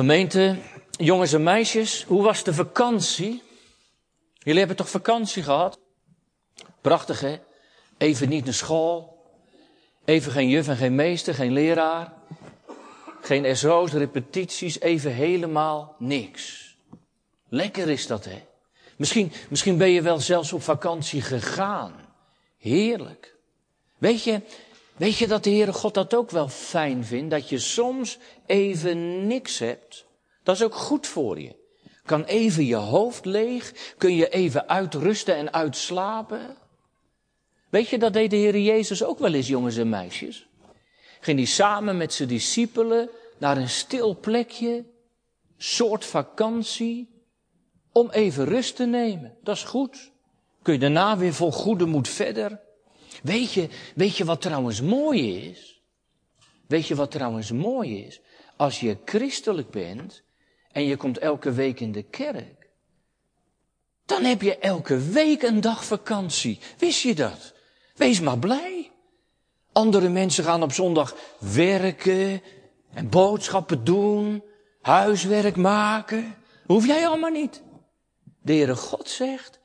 Gemeente, jongens en meisjes, hoe was de vakantie? Jullie hebben toch vakantie gehad? Prachtig hè? Even niet naar school. Even geen juf en geen meester, geen leraar. Geen SO's, repetities, even helemaal niks. Lekker is dat hè? Misschien, misschien ben je wel zelfs op vakantie gegaan. Heerlijk. Weet je, weet je dat de Heere God dat ook wel fijn vindt? Dat je soms even niks hebt. Dat is ook goed voor je. Kan even je hoofd leeg. Kun je even uitrusten en uitslapen. Weet je, dat deed de Heer Jezus ook wel eens, jongens en meisjes. Ging hij samen met zijn discipelen naar een stil plekje, soort vakantie, om even rust te nemen. Dat is goed. Kun je daarna weer vol goede moed verder. Weet je, weet je wat trouwens mooi is? Weet je wat trouwens mooi is? Als je christelijk bent en je komt elke week in de kerk, dan heb je elke week een dag vakantie. Wist je dat? Wees maar blij. Andere mensen gaan op zondag werken en boodschappen doen, huiswerk maken. Hoef jij allemaal niet. De Heere God zegt,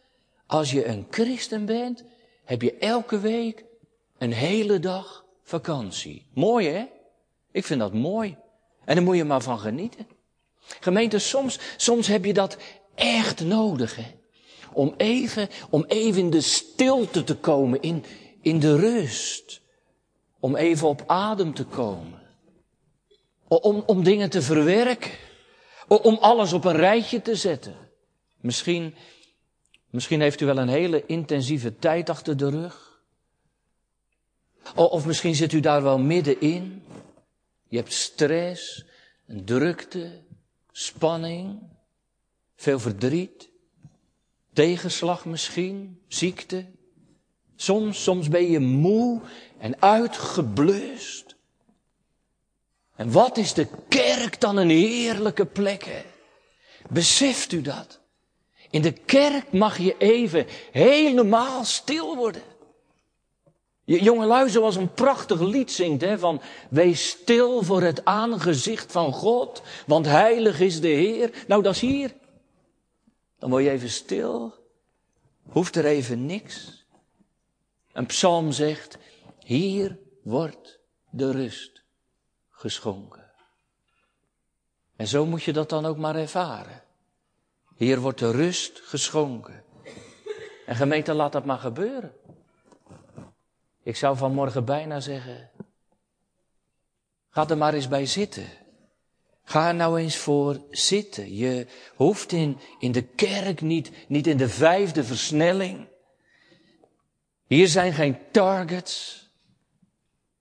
als je een christen bent, heb je elke week een hele dag vakantie. Mooi hè? Ik vind dat mooi. En daar moet je maar van genieten. Gemeente, soms, soms heb je dat echt nodig hè. Om even, om even in de stilte te komen, in, in de rust. Om even op adem te komen. Om, om dingen te verwerken. Om alles op een rijtje te zetten. Misschien, misschien heeft u wel een hele intensieve tijd achter de rug. Of misschien zit u daar wel middenin. Je hebt stress, drukte, spanning, veel verdriet, tegenslag misschien, ziekte. Soms, soms ben je moe en uitgeblust. En wat is de kerk dan een heerlijke plek, hè? Beseft u dat? In de kerk mag je even helemaal stil worden. Jongelui zoals een prachtig lied zingt, hè, van wees stil voor het aangezicht van God, want heilig is de Heer. Nou, dat is hier. Dan word je even stil, hoeft er even niks. Een psalm zegt, hier wordt de rust geschonken. En zo moet je dat dan ook maar ervaren. Hier wordt de rust geschonken. En gemeente, laat dat maar gebeuren. Ik zou vanmorgen bijna zeggen, ga er maar eens bij zitten. Ga er nou eens voor zitten. Je hoeft in, in de kerk niet, niet in de vijfde versnelling. Hier zijn geen targets.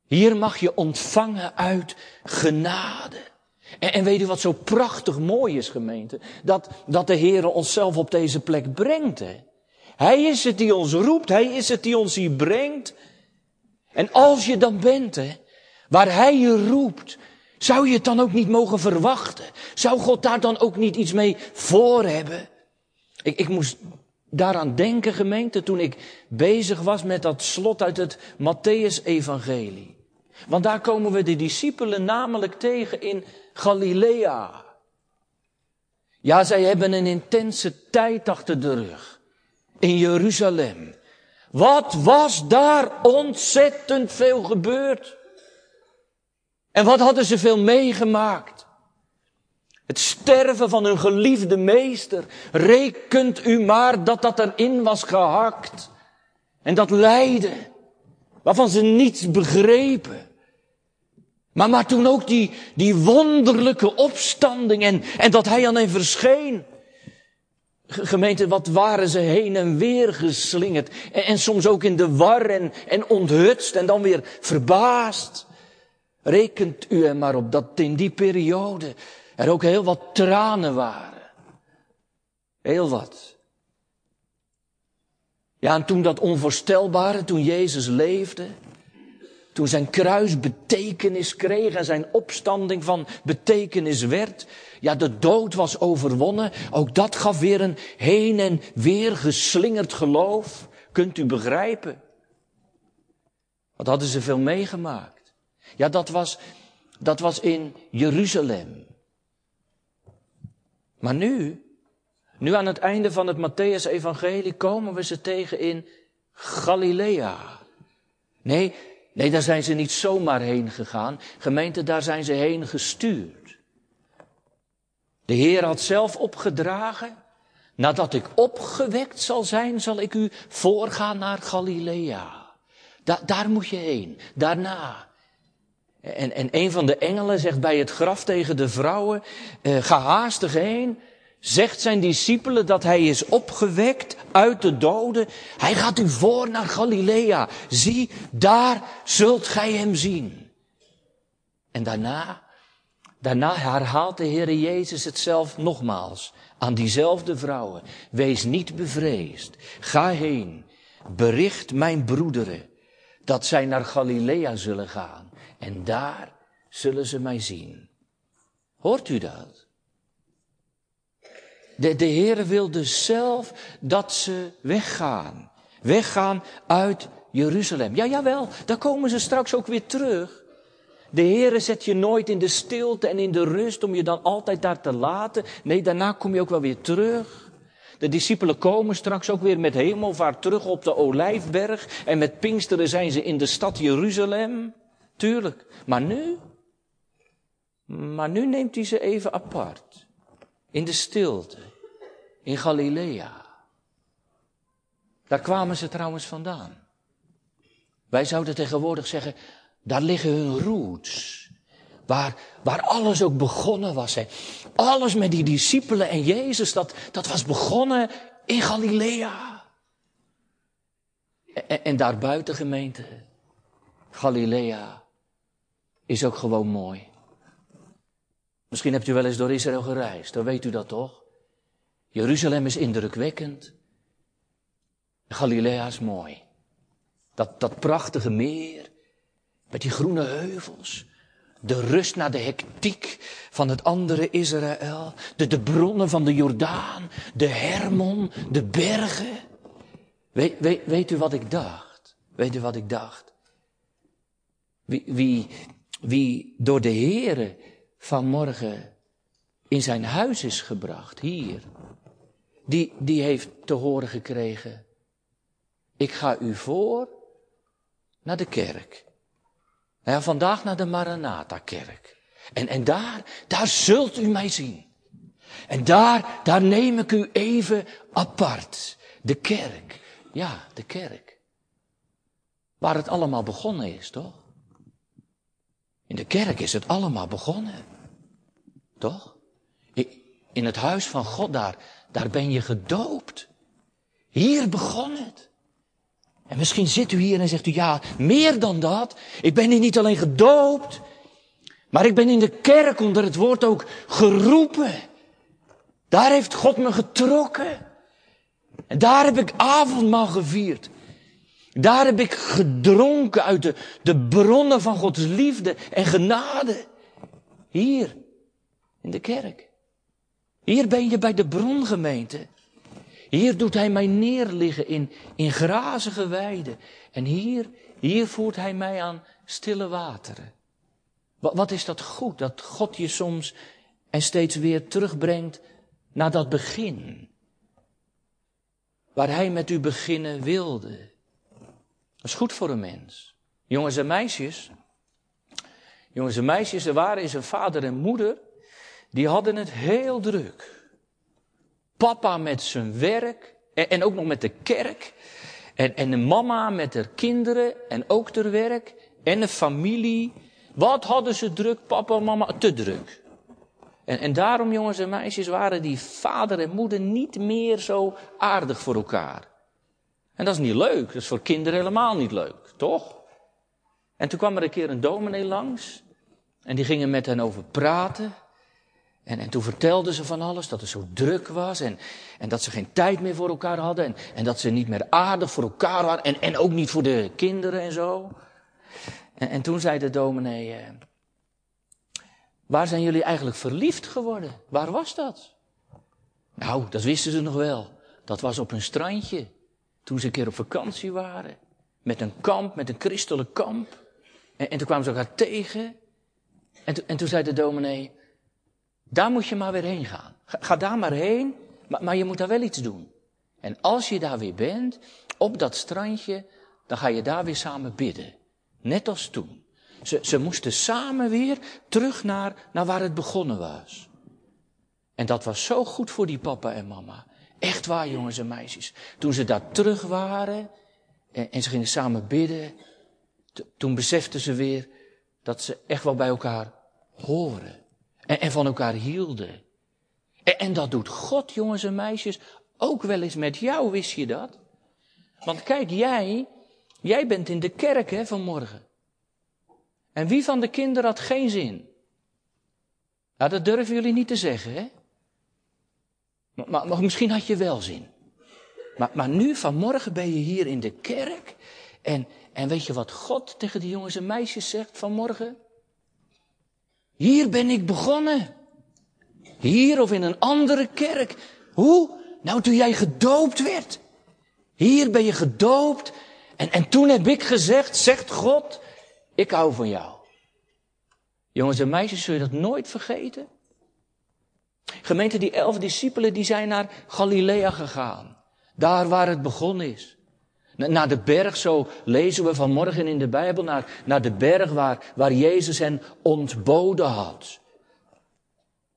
Hier mag je ontvangen uit genade. En, en weet u wat zo prachtig mooi is, gemeente? Dat, dat de Heer onszelf op deze plek brengt. Hè? Hij is het die ons roept, Hij is het die ons hier brengt. En als je dan bent, hè, waar Hij je roept, zou je het dan ook niet mogen verwachten? Zou God daar dan ook niet iets mee voor hebben? Ik, ik moest daaraan denken, gemeente, toen ik bezig was met dat slot uit het Matthäus-evangelie. Want daar komen we de discipelen namelijk tegen in Galilea. Ja, zij hebben een intense tijd achter de rug. In Jeruzalem. Wat was daar ontzettend veel gebeurd? En wat hadden ze veel meegemaakt? Het sterven van hun geliefde meester. Rekent u maar dat dat erin was gehakt. En dat lijden. Waarvan ze niets begrepen. Maar, maar toen ook die, die wonderlijke opstanding en, en dat hij aan hen verscheen. Gemeente, wat waren ze heen en weer geslingerd. En, en soms ook in de war en, en onthutst en dan weer verbaasd. Rekent u er maar op dat in die periode er ook heel wat tranen waren. Heel wat. Ja, en toen dat onvoorstelbare, toen Jezus leefde, toen zijn kruis betekenis kreeg en zijn opstanding van betekenis werd. Ja, de dood was overwonnen. Ook dat gaf weer een heen en weer geslingerd geloof. Kunt u begrijpen? Wat hadden ze veel meegemaakt? Ja, dat was, dat was in Jeruzalem. Maar nu, nu aan het einde van het Matthäus-evangelie komen we ze tegen in Galilea. Nee, nee, daar zijn ze niet zomaar heen gegaan. Gemeente, daar zijn ze heen gestuurd. De Heer had zelf opgedragen, nadat ik opgewekt zal zijn, zal ik u voorgaan naar Galilea. daar moet je heen, daarna. En, en een van de engelen zegt bij het graf tegen de vrouwen, uh, ga haastig heen, zegt zijn discipelen dat hij is opgewekt uit de doden. Hij gaat u voor naar Galilea. Zie, daar zult gij hem zien. En daarna, daarna herhaalt de Heer Jezus het zelf nogmaals aan diezelfde vrouwen. Wees niet bevreesd. Ga heen. Bericht mijn broederen dat zij naar Galilea zullen gaan. En daar zullen ze mij zien. Hoort u dat? De, de Heer wil dus zelf dat ze weggaan. Weggaan uit Jeruzalem. Ja, jawel, daar komen ze straks ook weer terug. De Heere zet je nooit in de stilte en in de rust om je dan altijd daar te laten. Nee, daarna kom je ook wel weer terug. De discipelen komen straks ook weer met hemelvaart terug op de Olijfberg. En met Pinksteren zijn ze in de stad Jeruzalem. Tuurlijk. Maar nu? Maar nu neemt hij ze even apart. In de stilte. In Galilea. Daar kwamen ze trouwens vandaan. Wij zouden tegenwoordig zeggen, daar liggen hun roots. Waar, waar alles ook begonnen was. Hè. Alles met die discipelen en Jezus, dat, dat was begonnen in Galilea. En, en daarbuiten gemeente, Galilea, is ook gewoon mooi. Misschien hebt u wel eens door Israël gereisd, dan weet u dat toch? Jeruzalem is indrukwekkend. Galilea is mooi. Dat, dat prachtige meer, met die groene heuvels. De rust na de hectiek van het andere Israël. De, de bronnen van de Jordaan, de Hermon, de bergen. Weet, weet, weet u wat ik dacht? Weet u wat ik dacht? Wie, wie, wie door de Heere vanmorgen in zijn huis is gebracht, hier, die, die heeft te horen gekregen, ik ga u voor naar de kerk. Ja, vandaag naar de Maranatha-kerk. En, en daar, daar zult u mij zien. En daar, daar neem ik u even apart. De kerk. Ja, de kerk. Waar het allemaal begonnen is, toch? In de kerk is het allemaal begonnen. Toch? In het huis van God daar, daar ben je gedoopt. Hier begon het. En misschien zit u hier en zegt u, ja, meer dan dat. Ik ben hier niet alleen gedoopt, maar ik ben in de kerk onder het woord ook geroepen. Daar heeft God me getrokken. En daar heb ik avondmaal gevierd. Daar heb ik gedronken uit de, de bronnen van Gods liefde en genade. Hier, in de kerk. Hier ben je bij de brongemeente. Hier doet hij mij neerliggen in, in grazige weiden. En hier, hier voert hij mij aan stille wateren. Wat, is dat goed, dat God je soms en steeds weer terugbrengt naar dat begin. Waar hij met u beginnen wilde. Dat is goed voor een mens. Jongens en meisjes. Jongens en meisjes, er waren eens een vader en moeder. Die hadden het heel druk. Papa met zijn werk en, en ook nog met de kerk. En, en de mama met haar kinderen en ook ter werk. En de familie. Wat hadden ze druk, papa en mama? Te druk. En, en daarom, jongens en meisjes, waren die vader en moeder niet meer zo aardig voor elkaar. En dat is niet leuk. Dat is voor kinderen helemaal niet leuk, toch? En toen kwam er een keer een dominee langs. En die gingen met hen over praten. En, en toen vertelden ze van alles, dat het zo druk was en, en dat ze geen tijd meer voor elkaar hadden en, en dat ze niet meer aardig voor elkaar waren en, en ook niet voor de kinderen en zo. En, en toen zei de dominee, eh, waar zijn jullie eigenlijk verliefd geworden? Waar was dat? Nou, dat wisten ze nog wel. Dat was op een strandje, toen ze een keer op vakantie waren. Met een kamp, met een christelijk kamp. En, en toen kwamen ze elkaar tegen. En, en toen zei de dominee, daar moet je maar weer heen gaan. Ga, daar maar heen, maar, maar je moet daar wel iets doen. En als je daar weer bent, op dat strandje, dan ga je daar weer samen bidden. Net als toen. Ze, ze moesten samen weer terug naar, naar waar het begonnen was. En dat was zo goed voor die papa en mama. Echt waar, jongens en meisjes. Toen ze daar terug waren en, en ze gingen samen bidden, toen beseften ze weer dat ze echt wel bij elkaar horen. En, en van elkaar hielden. En, en dat doet God, jongens en meisjes, ook wel eens met jou, wist je dat? Want kijk, jij, jij bent in de kerk hè, vanmorgen. En wie van de kinderen had geen zin? Nou, dat durven jullie niet te zeggen, hè? Maar, maar, misschien had je wel zin. Maar, maar nu, vanmorgen, ben je hier in de kerk. En, en weet je wat God tegen die jongens en meisjes zegt vanmorgen? Hier ben ik begonnen. Hier of in een andere kerk. Hoe? Nou, toen jij gedoopt werd. Hier ben je gedoopt. En, en toen heb ik gezegd, zegt God, ik hou van jou. Jongens en meisjes, zul je dat nooit vergeten? Gemeente, die elf discipelen, die zijn naar Galilea gegaan. Daar waar het begonnen is. Naar de berg, zo lezen we vanmorgen in de Bijbel, naar, naar de berg waar, waar Jezus hen ontboden had.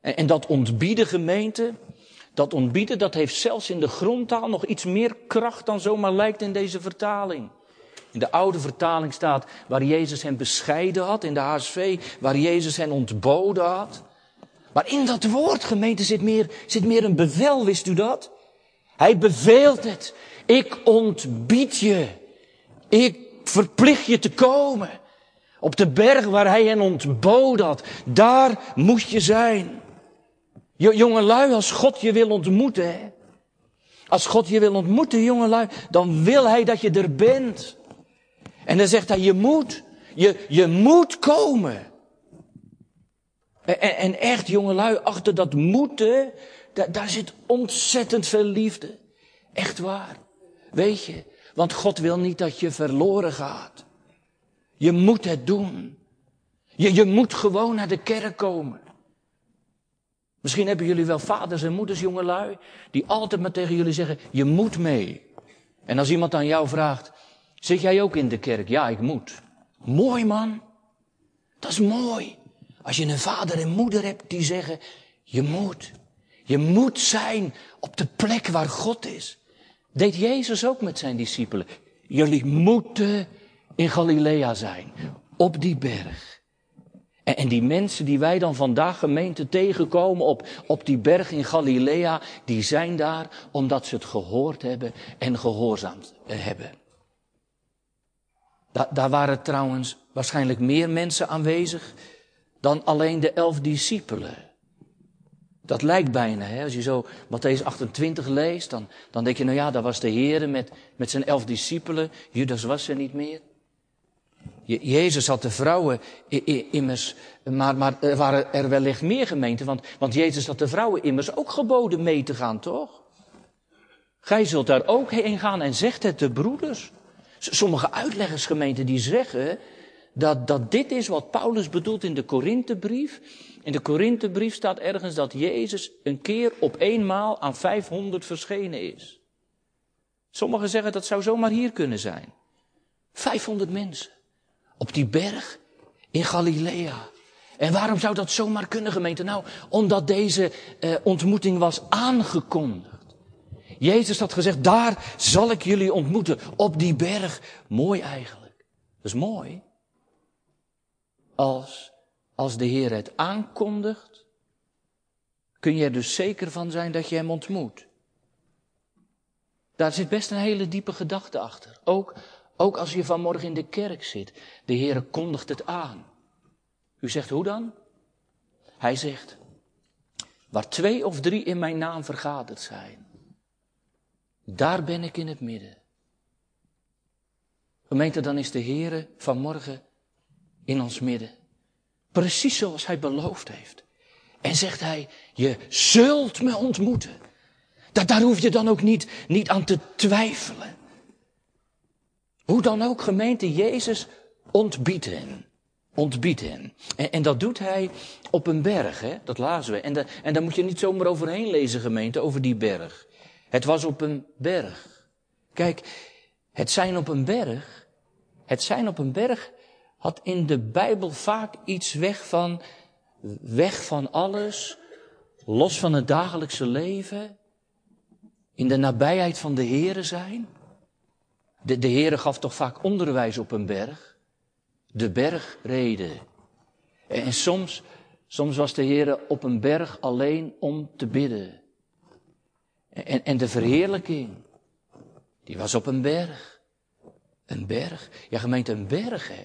En, dat ontbieden, gemeente, dat ontbieden, dat heeft zelfs in de grondtaal nog iets meer kracht dan zomaar lijkt in deze vertaling. In de oude vertaling staat waar Jezus hen bescheiden had, in de HSV waar Jezus hen ontboden had. Maar in dat woord, gemeente, zit meer, zit meer een bevel, wist u dat? Hij beveelt het. Ik ontbied je. Ik verplicht je te komen. Op de berg waar hij hen ontboden had. Daar moest je zijn. Jongelui, als God je wil ontmoeten, hè? Als God je wil ontmoeten, jongelui, dan wil hij dat je er bent. En dan zegt hij, je moet, je, je moet komen. En, en echt, jongelui, achter dat moeten, daar, daar zit ontzettend veel liefde. Echt waar. Weet je, want God wil niet dat je verloren gaat. Je moet het doen. Je, je moet gewoon naar de kerk komen. Misschien hebben jullie wel vaders en moeders, jongelui, die altijd maar tegen jullie zeggen, je moet mee. En als iemand aan jou vraagt, zit jij ook in de kerk? Ja, ik moet. Mooi man. Dat is mooi. Als je een vader en moeder hebt die zeggen, je moet. Je moet zijn op de plek waar God is. Deed Jezus ook met zijn discipelen. Jullie moeten in Galilea zijn, op die berg. En, die mensen die wij dan vandaag gemeente tegenkomen op, op die berg in Galilea, die zijn daar omdat ze het gehoord hebben en gehoorzaamd hebben. Da, daar waren trouwens waarschijnlijk meer mensen aanwezig dan alleen de elf discipelen. Dat lijkt bijna, hè? als je zo Matthäus 28 leest, dan, dan denk je, nou ja, daar was de Heer met, met zijn elf discipelen, Judas was er niet meer. Jezus had de vrouwen immers, maar, maar er waren er wellicht meer gemeenten, want, want Jezus had de vrouwen immers ook geboden mee te gaan, toch? Gij zult daar ook heen gaan en zegt het de broeders. Sommige uitleggersgemeenten die zeggen dat, dat dit is wat Paulus bedoelt in de Korinthebrief. In de Korinthebrief staat ergens dat Jezus een keer op eenmaal aan 500 verschenen is. Sommigen zeggen dat zou zomaar hier kunnen zijn. 500 mensen. Op die berg in Galilea. En waarom zou dat zomaar kunnen, gemeente? Nou, omdat deze eh, ontmoeting was aangekondigd. Jezus had gezegd, daar zal ik jullie ontmoeten, op die berg. Mooi eigenlijk. Dat is mooi. Als, als de Heer het aankondigt, kun je er dus zeker van zijn dat je Hem ontmoet. Daar zit best een hele diepe gedachte achter. Ook, ook als je vanmorgen in de kerk zit. De Heer kondigt het aan. U zegt hoe dan? Hij zegt, waar twee of drie in mijn naam vergaderd zijn, daar ben ik in het midden. Gemeente, dan is de Heer vanmorgen in ons midden. Precies zoals hij beloofd heeft. En zegt hij, je zult me ontmoeten. Dat, daar hoef je dan ook niet, niet aan te twijfelen. Hoe dan ook, gemeente, Jezus ontbiedt hen. ontbiedt hen. En, dat doet hij op een berg, hè? dat lazen we. En, de, en daar moet je niet zomaar overheen lezen, gemeente, over die berg. Het was op een berg. Kijk, het zijn op een berg, het zijn op een berg had in de Bijbel vaak iets weg van, weg van alles, los van het dagelijkse leven, in de nabijheid van de Here zijn. De, de Heere gaf toch vaak onderwijs op een berg. De bergreden. En, en soms, soms was de Heere op een berg alleen om te bidden. En, en de verheerlijking, die was op een berg. Een berg. Ja, gemeente, een berg, hè.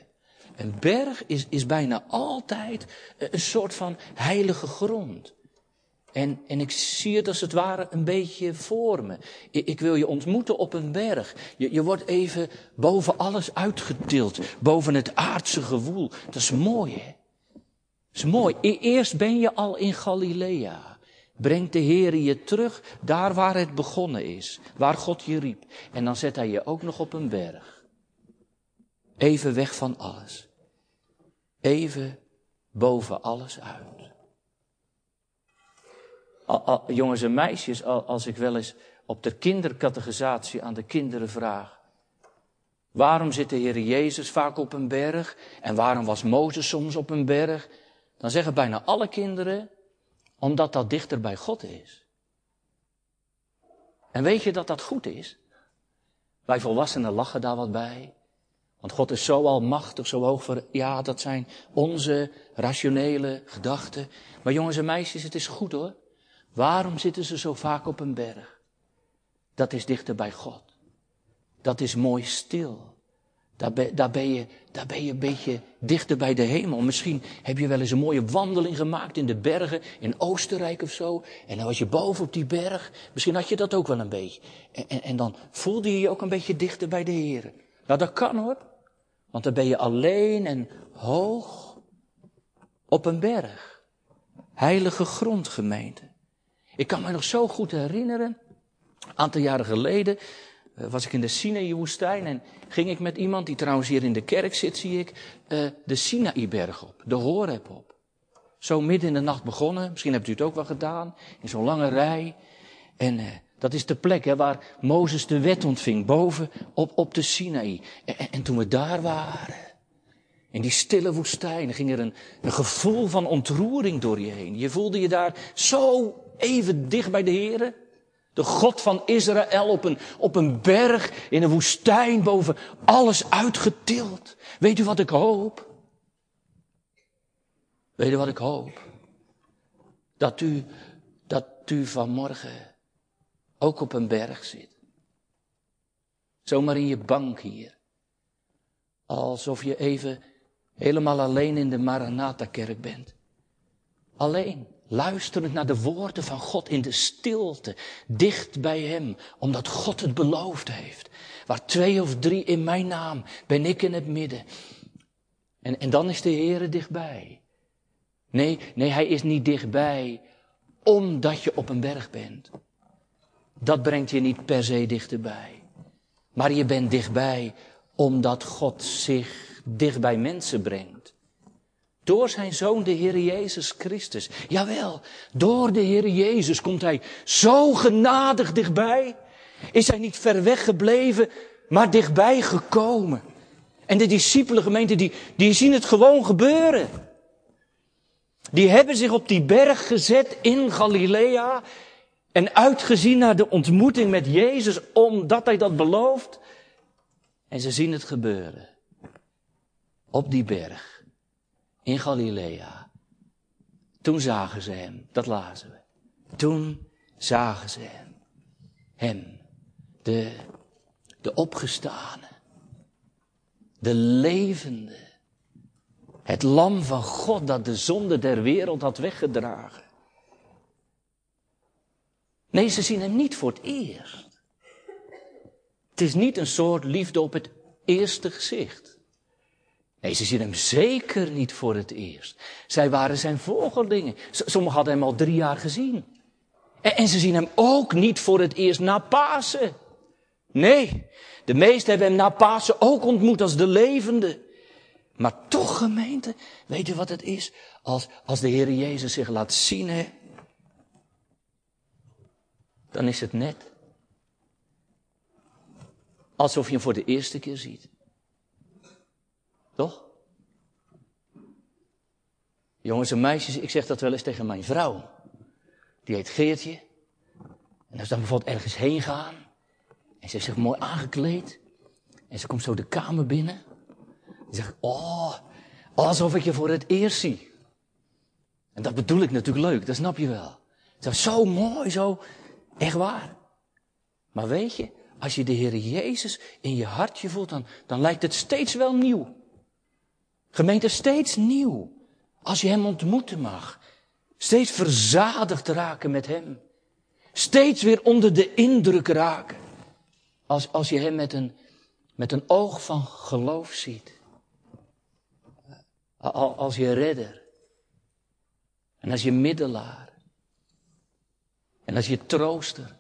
Een berg is, is bijna altijd een soort van heilige grond. En, en ik zie het als het ware een beetje voor me. Ik, ik wil je ontmoeten op een berg. Je, je wordt even boven alles uitgetild. Boven het aardse gewoel. Dat is mooi, hè? Dat is mooi. E, eerst ben je al in Galilea. Brengt de Heer je terug daar waar het begonnen is. Waar God je riep. En dan zet hij je ook nog op een berg. Even weg van alles. Even boven alles uit. jongens en meisjes, als ik wel eens op de kindercategorisatie aan de kinderen vraag. Waarom zit de Heer Jezus vaak op een berg? En waarom was Mozes soms op een berg? Dan zeggen bijna alle kinderen, omdat dat dichter bij God is. En weet je dat dat goed is? Wij volwassenen lachen daar wat bij. Want God is zo almachtig, zo hoog voor. Ja, dat zijn onze rationele gedachten. Maar jongens en meisjes, het is goed hoor. Waarom zitten ze zo vaak op een berg? Dat is dichter bij God. Dat is mooi stil. Daar ben, je, daar ben je een beetje dichter bij de hemel. Misschien heb je wel eens een mooie wandeling gemaakt in de bergen, in Oostenrijk of zo. En dan was je boven op die berg. Misschien had je dat ook wel een beetje. En, en, en dan voelde je je ook een beetje dichter bij de Heer. Nou, dat kan hoor. Want dan ben je alleen en hoog op een berg. Heilige grondgemeente. Ik kan me nog zo goed herinneren. Een aantal jaren geleden eh, was ik in de Sinaï-woestijn en ging ik met iemand die trouwens hier in de kerk zit, zie ik, uh, de Sinaï-berg op, de Horeb op. Zo midden in de nacht begonnen, misschien hebt u het ook wel gedaan, in zo'n lange rij. En uh, dat is de plek hè, waar Mozes de wet ontving, boven op, op de Sinaï. En, en, toen we daar waren, in die stille woestijn, ging er een, een gevoel van ontroering door je heen. Je voelde je daar zo even dicht bij de Heer. De God van Israël op een, op een berg, in een woestijn, boven alles uitgetild. Weet u wat ik hoop? Weet u wat ik hoop? Dat u, dat u vanmorgen ook op een berg zit. Zomaar in je bank hier. Alsof je even helemaal alleen in de Maranatha-kerk bent. Alleen, luisterend naar de woorden van God in de stilte, dicht bij Hem, omdat God het beloofd heeft. Waar twee of drie in mijn naam, ben ik in het midden. En, en dan is de Heere dichtbij. Nee, nee, Hij is niet dichtbij omdat je op een berg bent dat brengt je niet per se dichterbij. Maar je bent dichtbij omdat God zich dicht bij mensen brengt. Door zijn zoon, de Heer Jezus Christus. Jawel, door de Heer Jezus komt hij zo genadig dichtbij. Is hij niet ver weg gebleven, maar dichtbij gekomen. En de discipelen die, die zien het gewoon gebeuren. Die hebben zich op die berg gezet in Galilea en uitgezien naar de ontmoeting met Jezus, omdat hij dat belooft. En ze zien het gebeuren. Op die berg. In Galilea. Toen zagen ze hem. Dat lazen we. Toen zagen ze hem. Hem. De, de opgestane. De levende. Het lam van God dat de zonde der wereld had weggedragen. Nee, ze zien hem niet voor het eerst. Het is niet een soort liefde op het eerste gezicht. Nee, ze zien hem zeker niet voor het eerst. Zij waren zijn volgelingen. Sommigen hadden hem al drie jaar gezien. En, ze zien hem ook niet voor het eerst na Pasen. Nee, de meesten hebben hem na Pasen ook ontmoet als de levende. Maar toch gemeente, weet u wat het is? Als, als de Heer Jezus zich laat zien, hè, dan is het net alsof je hem voor de eerste keer ziet. Toch? Jongens en meisjes, ik zeg dat wel eens tegen mijn vrouw. Die heet Geertje. En als dan bijvoorbeeld ergens heen gaan. En ze is zich mooi aangekleed. En ze komt zo de kamer binnen. Dan zeg ik, oh, alsof ik je voor het eerst zie. En dat bedoel ik natuurlijk leuk, dat snap je wel. Is zo mooi, zo, echt waar. Maar weet je, als je de Heer Jezus in je hartje voelt, dan, dan lijkt het steeds wel nieuw. Gemeente, steeds nieuw. Als je Hem ontmoeten mag. Steeds verzadigd raken met Hem. Steeds weer onder de indruk raken. Als, als je Hem met een, met een oog van geloof ziet. Als je redder. En als je middelaar. En als je trooster.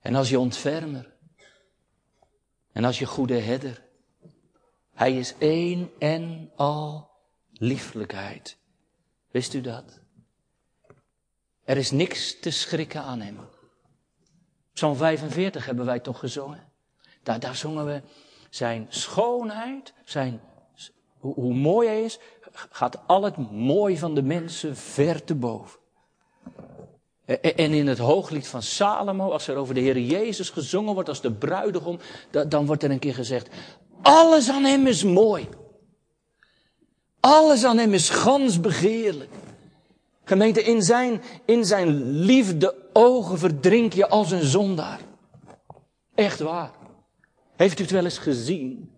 En als je ontfermer. En als je goede herder. Hij is één en al lieflijkheid. Wist u dat? Er is niks te schrikken aan hem. Psalm 45 hebben wij toch gezongen. Daar, daar zongen we zijn schoonheid, zijn, hoe, hoe mooi hij is, gaat al het mooi van de mensen ver te boven. En in het hooglied van Salomo, als er over de Heer Jezus gezongen wordt als de bruidegom, dan wordt er een keer gezegd, alles aan hem is mooi. Alles aan hem is gans begeerlijk. Gemeente, in zijn, in zijn liefde ogen verdrink je als een zondaar. Echt waar. Heeft u het wel eens gezien?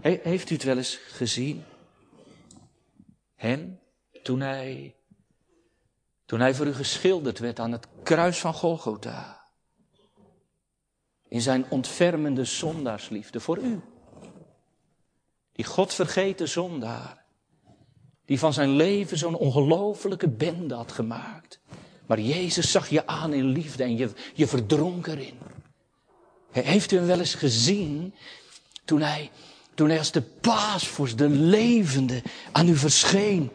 heeft u het wel eens gezien? Hem, toen hij, toen hij voor u geschilderd werd aan het kruis van Golgotha. In zijn ontfermende zondaarsliefde voor u. Die godvergeten zondaar. Die van zijn leven zo'n ongelofelijke bende had gemaakt. Maar Jezus zag je aan in liefde en je, je verdronk erin. Heeft u hem wel eens gezien toen hij, toen hij als de paasvorst, de levende, aan u verscheen.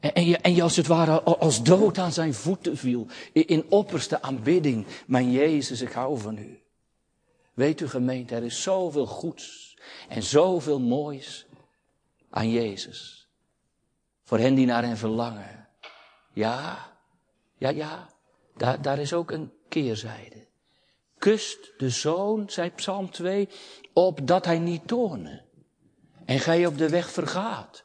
En, en, je, en je als het ware als dood aan zijn voeten viel. In, opperste aanbidding. Mijn Jezus, ik hou van u. Weet u gemeente, er is zoveel goeds en zoveel moois aan Jezus. Voor hen die naar hem verlangen. Ja, ja, ja, daar, daar is ook een keerzijde. Kust de zoon, zei Psalm 2, opdat hij niet toorne. En gij op de weg vergaat.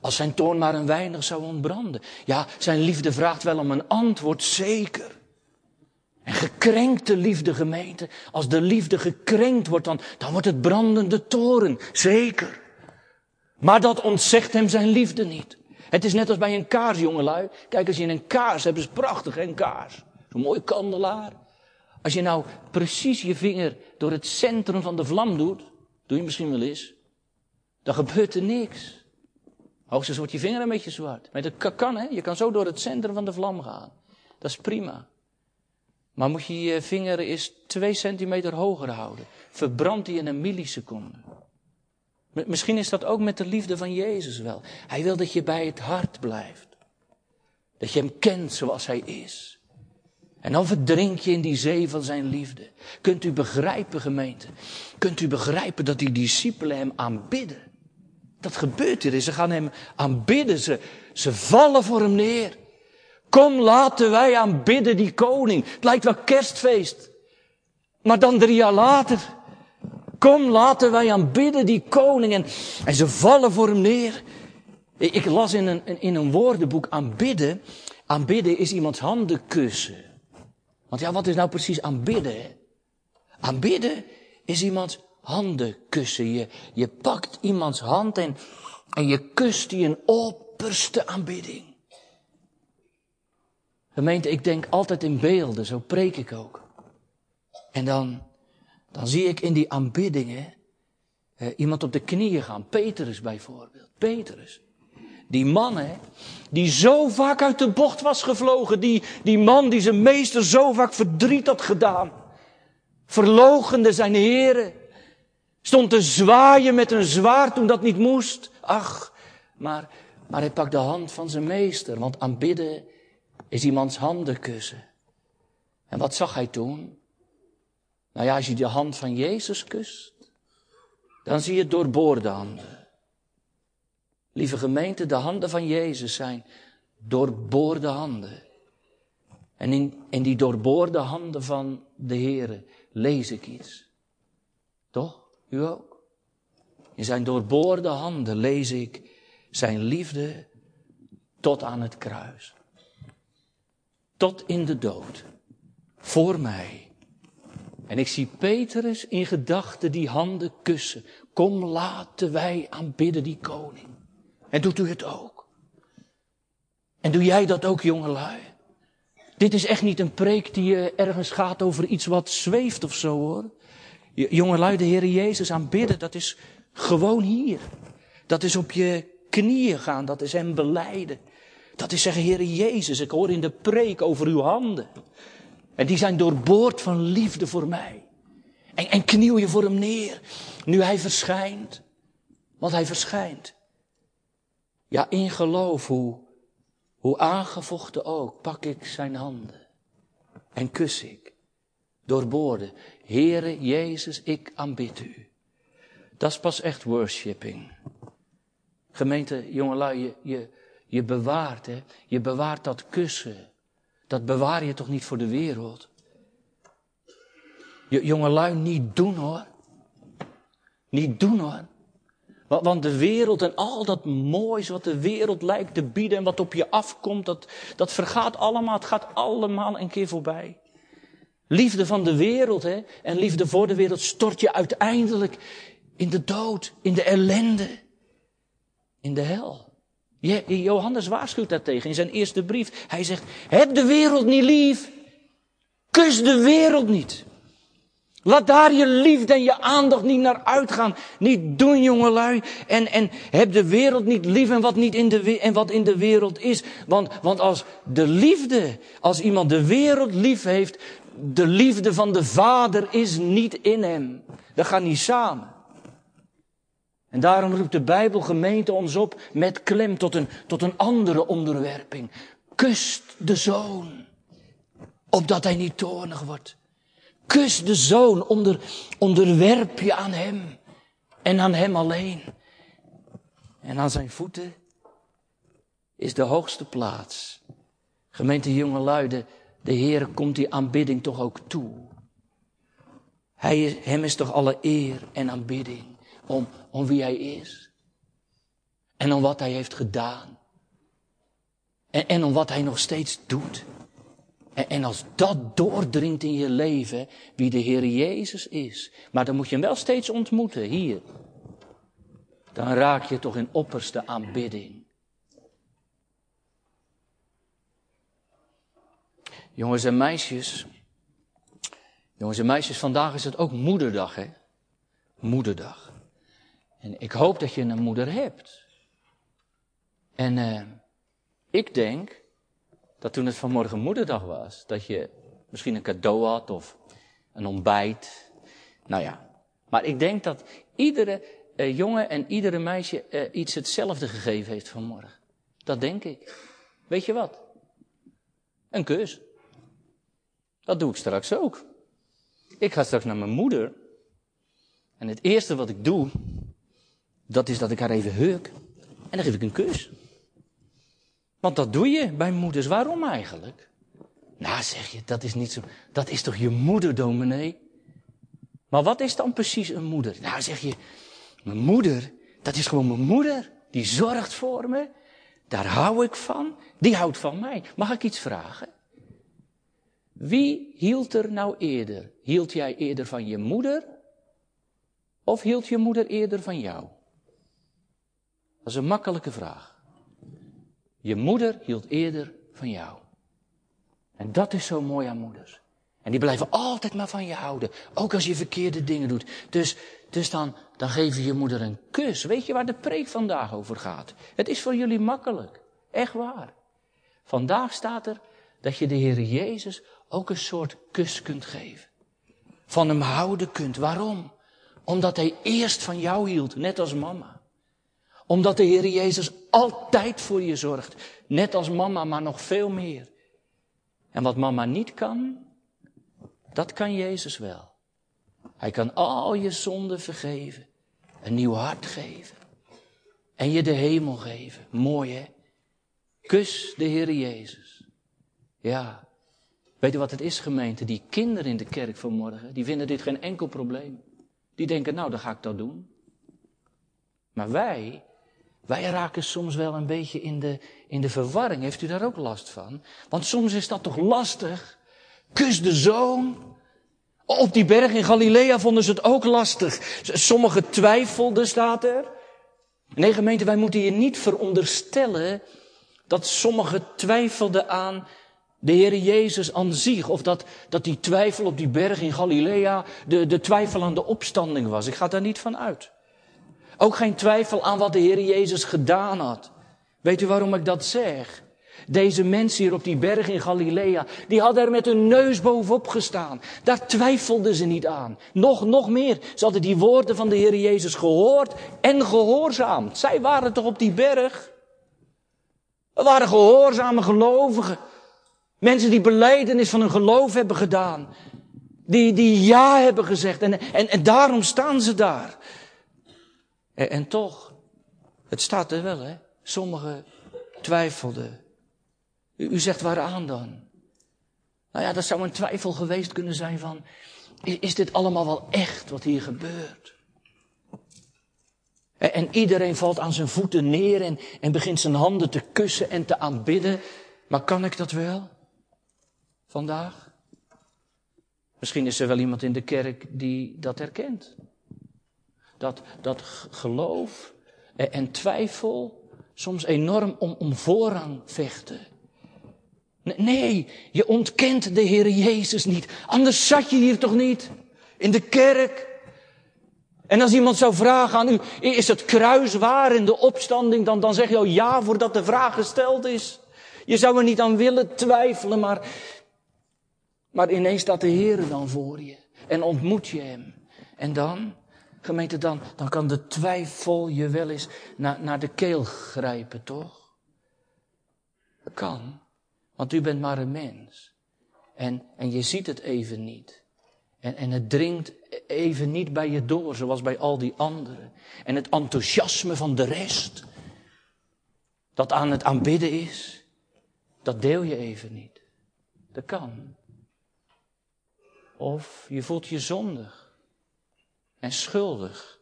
Als zijn toorn maar een weinig zou ontbranden. Ja, zijn liefde vraagt wel om een antwoord, zeker. En gekrenkte liefde, gemeente. Als de liefde gekrenkt wordt, dan, dan wordt het brandende toren. Zeker. Maar dat ontzegt hem zijn liefde niet. Het is net als bij een kaars, jongelui. Kijk, als je een kaars hebt, is prachtig, een kaars. Zo'n mooie kandelaar. Als je nou precies je vinger door het centrum van de vlam doet, doe je misschien wel eens, dan gebeurt er niks. Hoogstens wordt je vinger een beetje zwart. Maar dat kan, hè? Je kan zo door het centrum van de vlam gaan. Dat is prima. Maar moet je je vinger eens twee centimeter hoger houden. Verbrandt die in een milliseconde. Misschien is dat ook met de liefde van Jezus wel. Hij wil dat je bij het hart blijft. Dat je hem kent zoals hij is. En dan verdrink je in die zee van zijn liefde. Kunt u begrijpen, gemeente? Kunt u begrijpen dat die discipelen hem aanbidden? Dat gebeurt hier. Ze gaan hem aanbidden. Ze, ze vallen voor hem neer. Kom, laten wij aanbidden die koning. Het lijkt wel kerstfeest. Maar dan drie jaar later. Kom, laten wij aanbidden die koning. En, en ze vallen voor hem neer. Ik las in een, in een woordenboek aanbidden. Aanbidden is iemands handen kussen. Want ja, wat is nou precies aanbidden? Aanbidden is iemands handen kussen. Je, je pakt iemands hand en, en je kust die een opperste aanbidding. Gemeente, ik denk altijd in beelden, zo preek ik ook. En dan, dan zie ik in die aanbiddingen eh, iemand op de knieën gaan. Petrus bijvoorbeeld. Petrus. Die man, hè, die zo vaak uit de bocht was gevlogen. Die, die man die zijn meester zo vaak verdriet had gedaan. Verlogende zijn heren. Stond te zwaaien met een zwaard toen dat niet moest. Ach, maar, maar hij pakt de hand van zijn meester, want aanbidden is iemands handen kussen. En wat zag hij toen? Nou ja, als je de hand van Jezus kust, dan zie je doorboorde handen. Lieve gemeente, de handen van Jezus zijn doorboorde handen. En in, in die doorboorde handen van de Heere lees ik iets. Toch? U ook? In zijn doorboorde handen lees ik zijn liefde tot aan het kruis. Tot in de dood. Voor mij. En ik zie Petrus in gedachten die handen kussen. Kom laten wij aanbidden die koning. En doet u het ook. En doe jij dat ook, jongelui? Dit is echt niet een preek die ergens gaat over iets wat zweeft of zo hoor. Jongelui, de Heer Jezus aanbidden, dat is gewoon hier. Dat is op je knieën gaan, dat is hem beleiden. Dat is zeggen, Heer Jezus, ik hoor in de preek over uw handen. En die zijn doorboord van liefde voor mij. En, en kniel je voor hem neer, nu hij verschijnt. Want hij verschijnt. Ja, in geloof, hoe, hoe aangevochten ook, pak ik zijn handen en kus ik. Doorboorde, Heere Jezus, ik aanbid u. Dat is pas echt worshipping. Gemeente, jongelui, je, je, je bewaart, hè? Je bewaart dat kussen. Dat bewaar je toch niet voor de wereld? Je, jongelui, niet doen hoor. Niet doen hoor. Want de wereld en al dat moois wat de wereld lijkt te bieden en wat op je afkomt, dat, dat vergaat allemaal. Het gaat allemaal een keer voorbij. Liefde van de wereld hè, en liefde voor de wereld stort je uiteindelijk in de dood, in de ellende, in de hel. Johannes waarschuwt daartegen in zijn eerste brief. Hij zegt, heb de wereld niet lief. Kus de wereld niet. Laat daar je liefde en je aandacht niet naar uitgaan. Niet doen, jongelui. En, en heb de wereld niet lief en wat, niet in de, en wat in de wereld is. Want, want als de liefde, als iemand de wereld lief heeft, de liefde van de Vader is niet in hem. Dat gaat niet samen. En daarom roept de Bijbelgemeente ons op met klem tot een, tot een andere onderwerping. Kust de zoon, opdat hij niet toornig wordt. Kus de zoon, onder, onderwerp je aan hem en aan hem alleen. En aan zijn voeten is de hoogste plaats. Gemeente jonge luiden, de Heer komt die aanbidding toch ook toe. Hij hem is toch alle eer en aanbidding om, om wie hij is. En om wat hij heeft gedaan. En, en om wat hij nog steeds doet. En, en als dat doordringt in je leven, wie de Heer Jezus is. Maar dan moet je hem wel steeds ontmoeten, hier. Dan raak je toch in opperste aanbidding. Jongens en meisjes. Jongens en meisjes, vandaag is het ook moederdag, hè? Moederdag. En ik hoop dat je een moeder hebt. En uh, ik denk dat toen het vanmorgen moederdag was, dat je misschien een cadeau had of een ontbijt. Nou ja. Maar ik denk dat iedere uh, jongen en iedere meisje uh, iets hetzelfde gegeven heeft vanmorgen. Dat denk ik. Weet je wat? Een kus. Dat doe ik straks ook. Ik ga straks naar mijn moeder. En het eerste wat ik doe, dat is dat ik haar even heuk. En dan geef ik een kus. Want dat doe je bij moeders. Waarom eigenlijk? Nou, zeg je, dat is niet zo. Dat is toch je moeder, dominee? Maar wat is dan precies een moeder? Nou, zeg je, mijn moeder, dat is gewoon mijn moeder. Die zorgt voor me. Daar hou ik van. Die houdt van mij. Mag ik iets vragen? Wie hield er nou eerder? Hield jij eerder van je moeder? Of hield je moeder eerder van jou? Dat is een makkelijke vraag. Je moeder hield eerder van jou. En dat is zo mooi aan moeders. En die blijven altijd maar van je houden. Ook als je verkeerde dingen doet. Dus, dus dan, dan geef je je moeder een kus. Weet je waar de preek vandaag over gaat? Het is voor jullie makkelijk. Echt waar. Vandaag staat er dat je de Heer Jezus ook een soort kus kunt geven. Van hem houden kunt. Waarom? Omdat hij eerst van jou hield, net als mama. Omdat de Heer Jezus altijd voor je zorgt, net als mama, maar nog veel meer. En wat mama niet kan, dat kan Jezus wel. Hij kan al je zonden vergeven, een nieuw hart geven en je de hemel geven. Mooi hè? Kus de Heer Jezus. Ja. Weet je wat het is gemeente? Die kinderen in de kerk vanmorgen, die vinden dit geen enkel probleem. Die denken, nou dan ga ik dat doen. Maar wij, wij raken soms wel een beetje in de, in de verwarring. Heeft u daar ook last van? Want soms is dat toch lastig? Kus de zoon. Op die berg in Galilea vonden ze het ook lastig. Sommigen twijfelden, staat er. Nee, gemeente, wij moeten je niet veronderstellen dat sommigen twijfelden aan de Heer Jezus aan zich. Of dat, dat die twijfel op die berg in Galilea de, de twijfel aan de opstanding was. Ik ga daar niet van uit. Ook geen twijfel aan wat de Heer Jezus gedaan had. Weet u waarom ik dat zeg? Deze mensen hier op die berg in Galilea, die hadden er met hun neus bovenop gestaan. Daar twijfelden ze niet aan. Nog, nog meer. Ze hadden die woorden van de Heer Jezus gehoord en gehoorzaamd. Zij waren toch op die berg? We waren gehoorzame gelovigen. Mensen die beleidenis van hun geloof hebben gedaan. Die, die ja hebben gezegd. En, en, en daarom staan ze daar. En, en toch, het staat er wel, hè. Sommigen twijfelden. U, u zegt waaraan dan? Nou ja, dat zou een twijfel geweest kunnen zijn van, is, is dit allemaal wel echt wat hier gebeurt? En, en iedereen valt aan zijn voeten neer en, en begint zijn handen te kussen en te aanbidden. Maar kan ik dat wel? Vandaag? Misschien is er wel iemand in de kerk die dat herkent. Dat, dat geloof en twijfel soms enorm om, om voorrang vechten. Nee, je ontkent de Heer Jezus niet. Anders zat je hier toch niet? In de kerk. En als iemand zou vragen aan u, is het kruis waar in de opstanding? Dan, dan zeg je al ja voordat de vraag gesteld is. Je zou er niet aan willen twijfelen, maar, maar ineens staat de Heer dan voor je. En ontmoet je Hem. En dan, gemeente, dan, dan kan de twijfel je wel eens naar, naar de keel grijpen, toch? Kan. Want u bent maar een mens. En, en je ziet het even niet. En, en het dringt even niet bij je door, zoals bij al die anderen. En het enthousiasme van de rest, dat aan het aanbidden is, dat deel je even niet. Dat kan. Of je voelt je zondig en schuldig.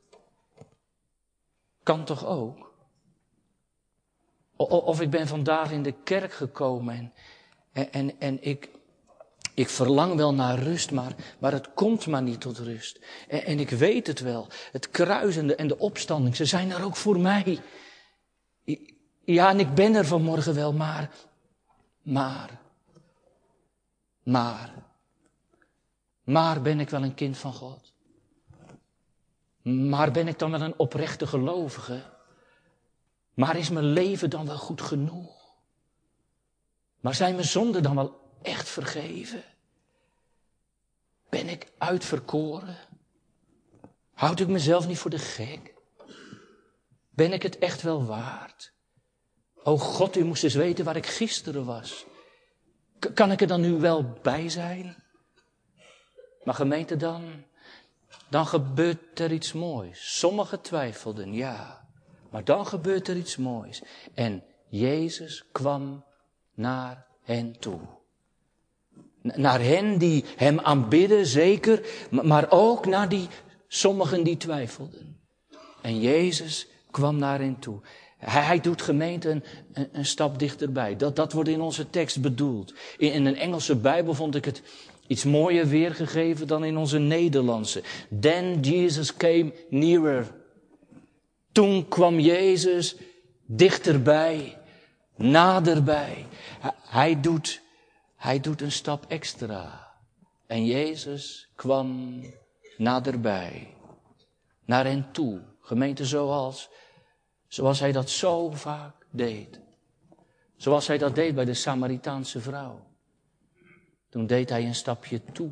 Kan toch ook? Of ik ben vandaag in de kerk gekomen en, en, en ik, ik verlang wel naar rust, maar, maar het komt maar niet tot rust. En, en ik weet het wel. Het kruisende en de opstanding, ze zijn er ook voor mij. Ja, en ik ben er vanmorgen wel, maar, maar, maar, maar ben ik wel een kind van God? Maar ben ik dan wel een oprechte gelovige? Maar is mijn leven dan wel goed genoeg? Maar zijn mijn zonden dan wel echt vergeven? Ben ik uitverkoren? Houd ik mezelf niet voor de gek? Ben ik het echt wel waard? O God, u moest eens weten waar ik gisteren was. kan ik er dan nu wel bij zijn? Maar gemeente dan, dan gebeurt er iets moois. Sommigen twijfelden, ja. Maar dan gebeurt er iets moois. En Jezus kwam naar hen toe. Naar hen die hem aanbidden, zeker, maar ook naar die sommigen die twijfelden. En Jezus kwam naar hen toe. Hij, doet gemeente een, een, stap dichterbij. Dat, dat wordt in onze tekst bedoeld. In, in een Engelse Bijbel vond ik het iets mooier weergegeven dan in onze Nederlandse. Then Jesus came nearer. Toen kwam Jezus dichterbij, naderbij. Hij doet, hij doet een stap extra. En Jezus kwam naderbij, naar hen toe. Gemeente zoals, zoals hij dat zo vaak deed. Zoals hij dat deed bij de Samaritaanse vrouw. Toen deed hij een stapje toe.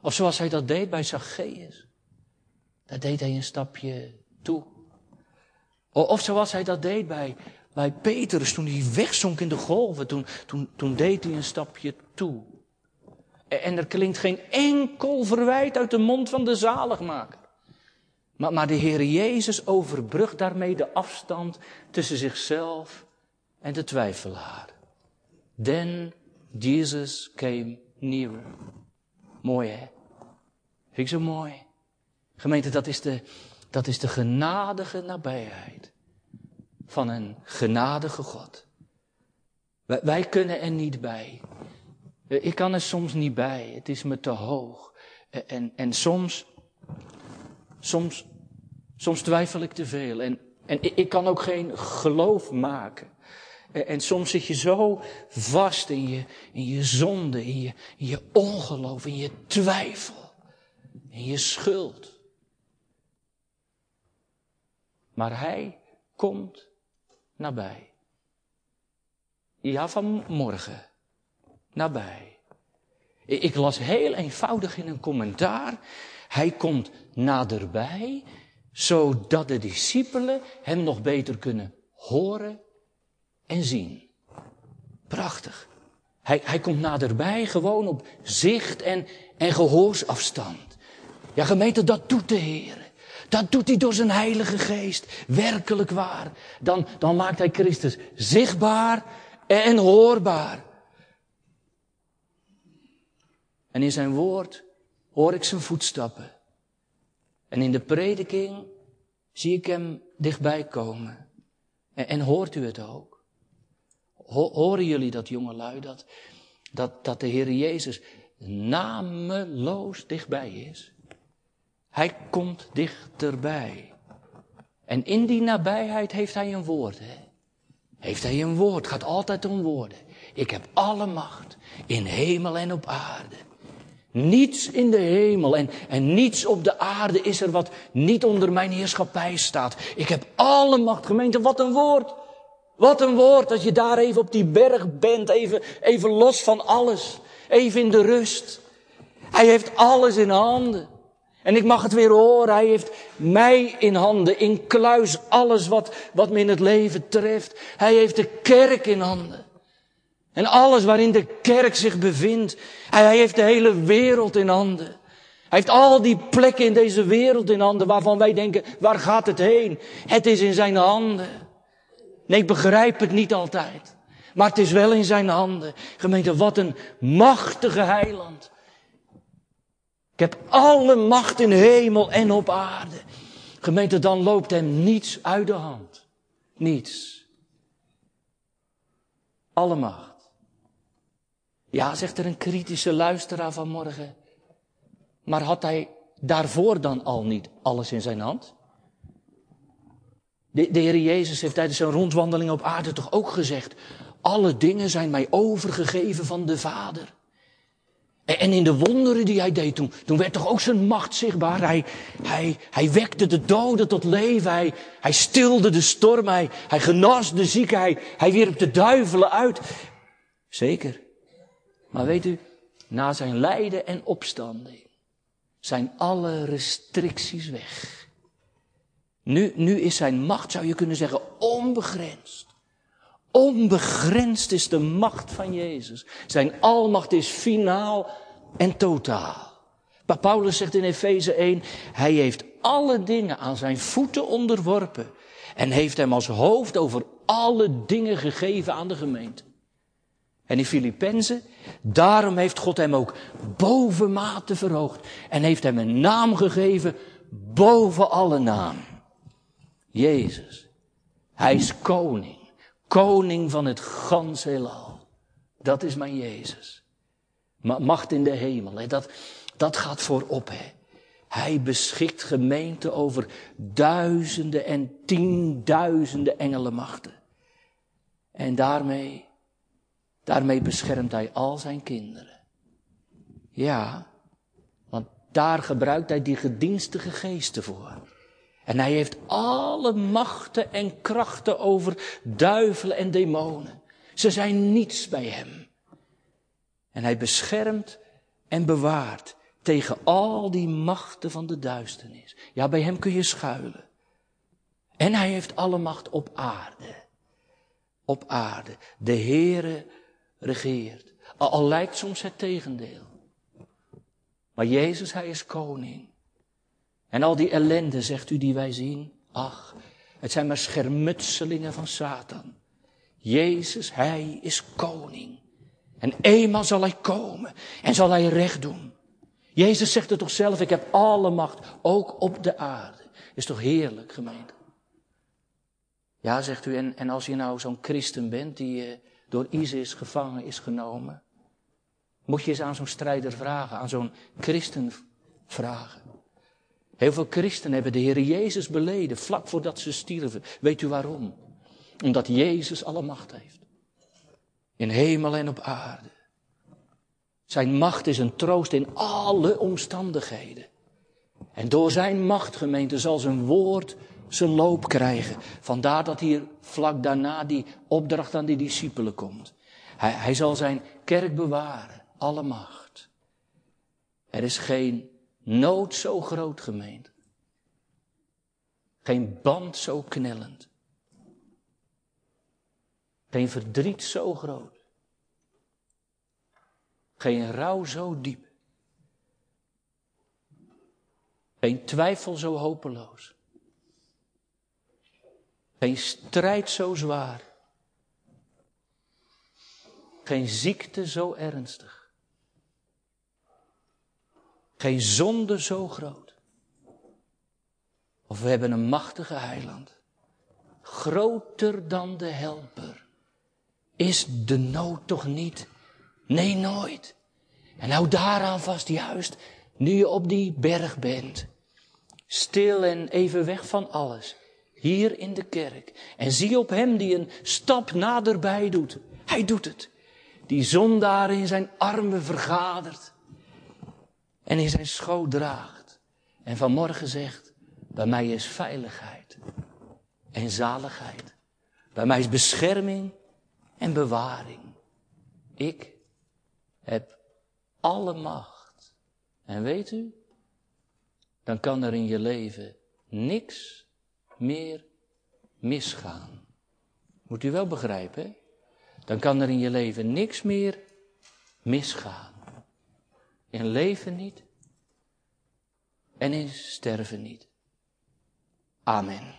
Of zoals hij dat deed bij Zacchaeus. daar deed hij een stapje toe. Of zoals hij dat deed bij, bij Petrus toen hij wegzonk in de golven, toen, toen, toen deed hij een stapje toe. En er klinkt geen enkel verwijt uit de mond van de zaligmaker. Maar, maar de Heer Jezus overbrugt daarmee de afstand tussen zichzelf en de twijfelaar. Then Jesus came nearer. Mooi hè? Vind ik zo mooi. Gemeente, dat is de, dat is de genadige nabijheid van een genadige God. Wij, wij kunnen er niet bij. Ik kan er soms niet bij. Het is me te hoog. En, en soms, soms, soms twijfel ik te veel. En, en ik kan ook geen geloof maken. En soms zit je zo vast in je, in je zonde, in je, in je ongeloof, in je twijfel, in je schuld. Maar hij komt nabij. Ja, vanmorgen. Nabij. Ik las heel eenvoudig in een commentaar. Hij komt naderbij, zodat de discipelen hem nog beter kunnen horen en zien. Prachtig. Hij, hij komt naderbij gewoon op zicht en, en gehoorsafstand. Ja, gemeente, dat doet de Heer. Dat doet hij door zijn Heilige Geest. Werkelijk waar. Dan, dan maakt hij Christus zichtbaar en hoorbaar. En in zijn woord hoor ik zijn voetstappen. En in de prediking zie ik hem dichtbij komen. En, en hoort u het ook? Horen jullie dat, jongelui, dat, dat, dat de Heer Jezus nameloos dichtbij is? Hij komt dichterbij. En in die nabijheid heeft hij een woord. Hè? Heeft hij een woord, gaat altijd om woorden. Ik heb alle macht in hemel en op aarde. Niets in de hemel en, en niets op de aarde is er wat niet onder mijn heerschappij staat. Ik heb alle macht, gemeente, wat een woord. Wat een woord, dat je daar even op die berg bent, even, even los van alles. Even in de rust. Hij heeft alles in handen. En ik mag het weer horen, hij heeft mij in handen, in kluis alles wat, wat me in het leven treft. Hij heeft de kerk in handen. En alles waarin de kerk zich bevindt. Hij, heeft de hele wereld in handen. Hij heeft al die plekken in deze wereld in handen waarvan wij denken, waar gaat het heen? Het is in zijn handen. Nee, ik begrijp het niet altijd. Maar het is wel in zijn handen. Gemeente, wat een machtige heiland. Ik heb alle macht in hemel en op aarde. Gemeente, dan loopt hem niets uit de hand. Niets. Alle macht. Ja, zegt er een kritische luisteraar vanmorgen. Maar had hij daarvoor dan al niet alles in zijn hand? De, de Heer Jezus heeft tijdens zijn rondwandeling op aarde toch ook gezegd: Alle dingen zijn mij overgegeven van de Vader. En in de wonderen die hij deed toen, toen werd toch ook zijn macht zichtbaar. Hij, hij, hij wekte de doden tot leven. Hij, hij stilde de storm. Hij, hij genas de zieken. Hij, hij wierp de duivelen uit. Zeker. Maar weet u, na zijn lijden en opstanding zijn alle restricties weg. Nu, nu is zijn macht, zou je kunnen zeggen, onbegrensd. Onbegrensd is de macht van Jezus. Zijn almacht is finaal en totaal. Maar Paulus zegt in Efeze 1, hij heeft alle dingen aan zijn voeten onderworpen en heeft hem als hoofd over alle dingen gegeven aan de gemeente. En in Filippenzen, daarom heeft God hem ook bovenmate verhoogd en heeft hem een naam gegeven boven alle naam. Jezus. Hij is koning. Koning van het gans heelal. Dat is mijn Jezus. Macht in de hemel, hè? Dat, dat gaat voorop. Hè? Hij beschikt gemeente over duizenden en tienduizenden engelenmachten. En daarmee, daarmee beschermt hij al zijn kinderen. Ja, want daar gebruikt hij die gedienstige geesten voor. En hij heeft alle machten en krachten over duivelen en demonen. Ze zijn niets bij hem. En hij beschermt en bewaart tegen al die machten van de duisternis. Ja, bij hem kun je schuilen. En hij heeft alle macht op aarde. Op aarde. De Heere regeert. Al, al lijkt soms het tegendeel. Maar Jezus, hij is koning. En al die ellende, zegt u, die wij zien, ach, het zijn maar schermutselingen van Satan. Jezus, hij is koning. En eenmaal zal hij komen en zal hij recht doen. Jezus zegt het toch zelf, ik heb alle macht, ook op de aarde. Is toch heerlijk, gemeente? Ja, zegt u, en, en als je nou zo'n christen bent die uh, door ISIS gevangen is genomen, moet je eens aan zo'n strijder vragen, aan zo'n christen vragen. Heel veel christenen hebben de Heer Jezus beleden, vlak voordat ze stierven. Weet u waarom? Omdat Jezus alle macht heeft. In hemel en op aarde. Zijn macht is een troost in alle omstandigheden. En door zijn macht, gemeente, zal zijn woord zijn loop krijgen. Vandaar dat hier vlak daarna die opdracht aan die discipelen komt. Hij, hij zal zijn kerk bewaren, alle macht. Er is geen nood zo groot, gemeente. Geen band zo knellend. Geen verdriet zo groot. Geen rouw zo diep. Geen twijfel zo hopeloos. Geen strijd zo zwaar. Geen ziekte zo ernstig. Geen zonde zo groot. Of we hebben een machtige heiland. Groter dan de helper. Is de nood toch niet? Nee, nooit. En hou daaraan vast, juist nu je op die berg bent. Stil en even weg van alles. Hier in de kerk. En zie op hem die een stap naderbij doet. Hij doet het. Die zondaar in zijn armen vergadert. En in zijn schoot draagt. En vanmorgen zegt, bij mij is veiligheid. En zaligheid. Bij mij is bescherming en bewaring. Ik heb alle macht. En weet u, dan kan er in je leven niks meer misgaan. Moet u wel begrijpen, hè? Dan kan er in je leven niks meer misgaan. In leven niet en in sterven niet. Amen.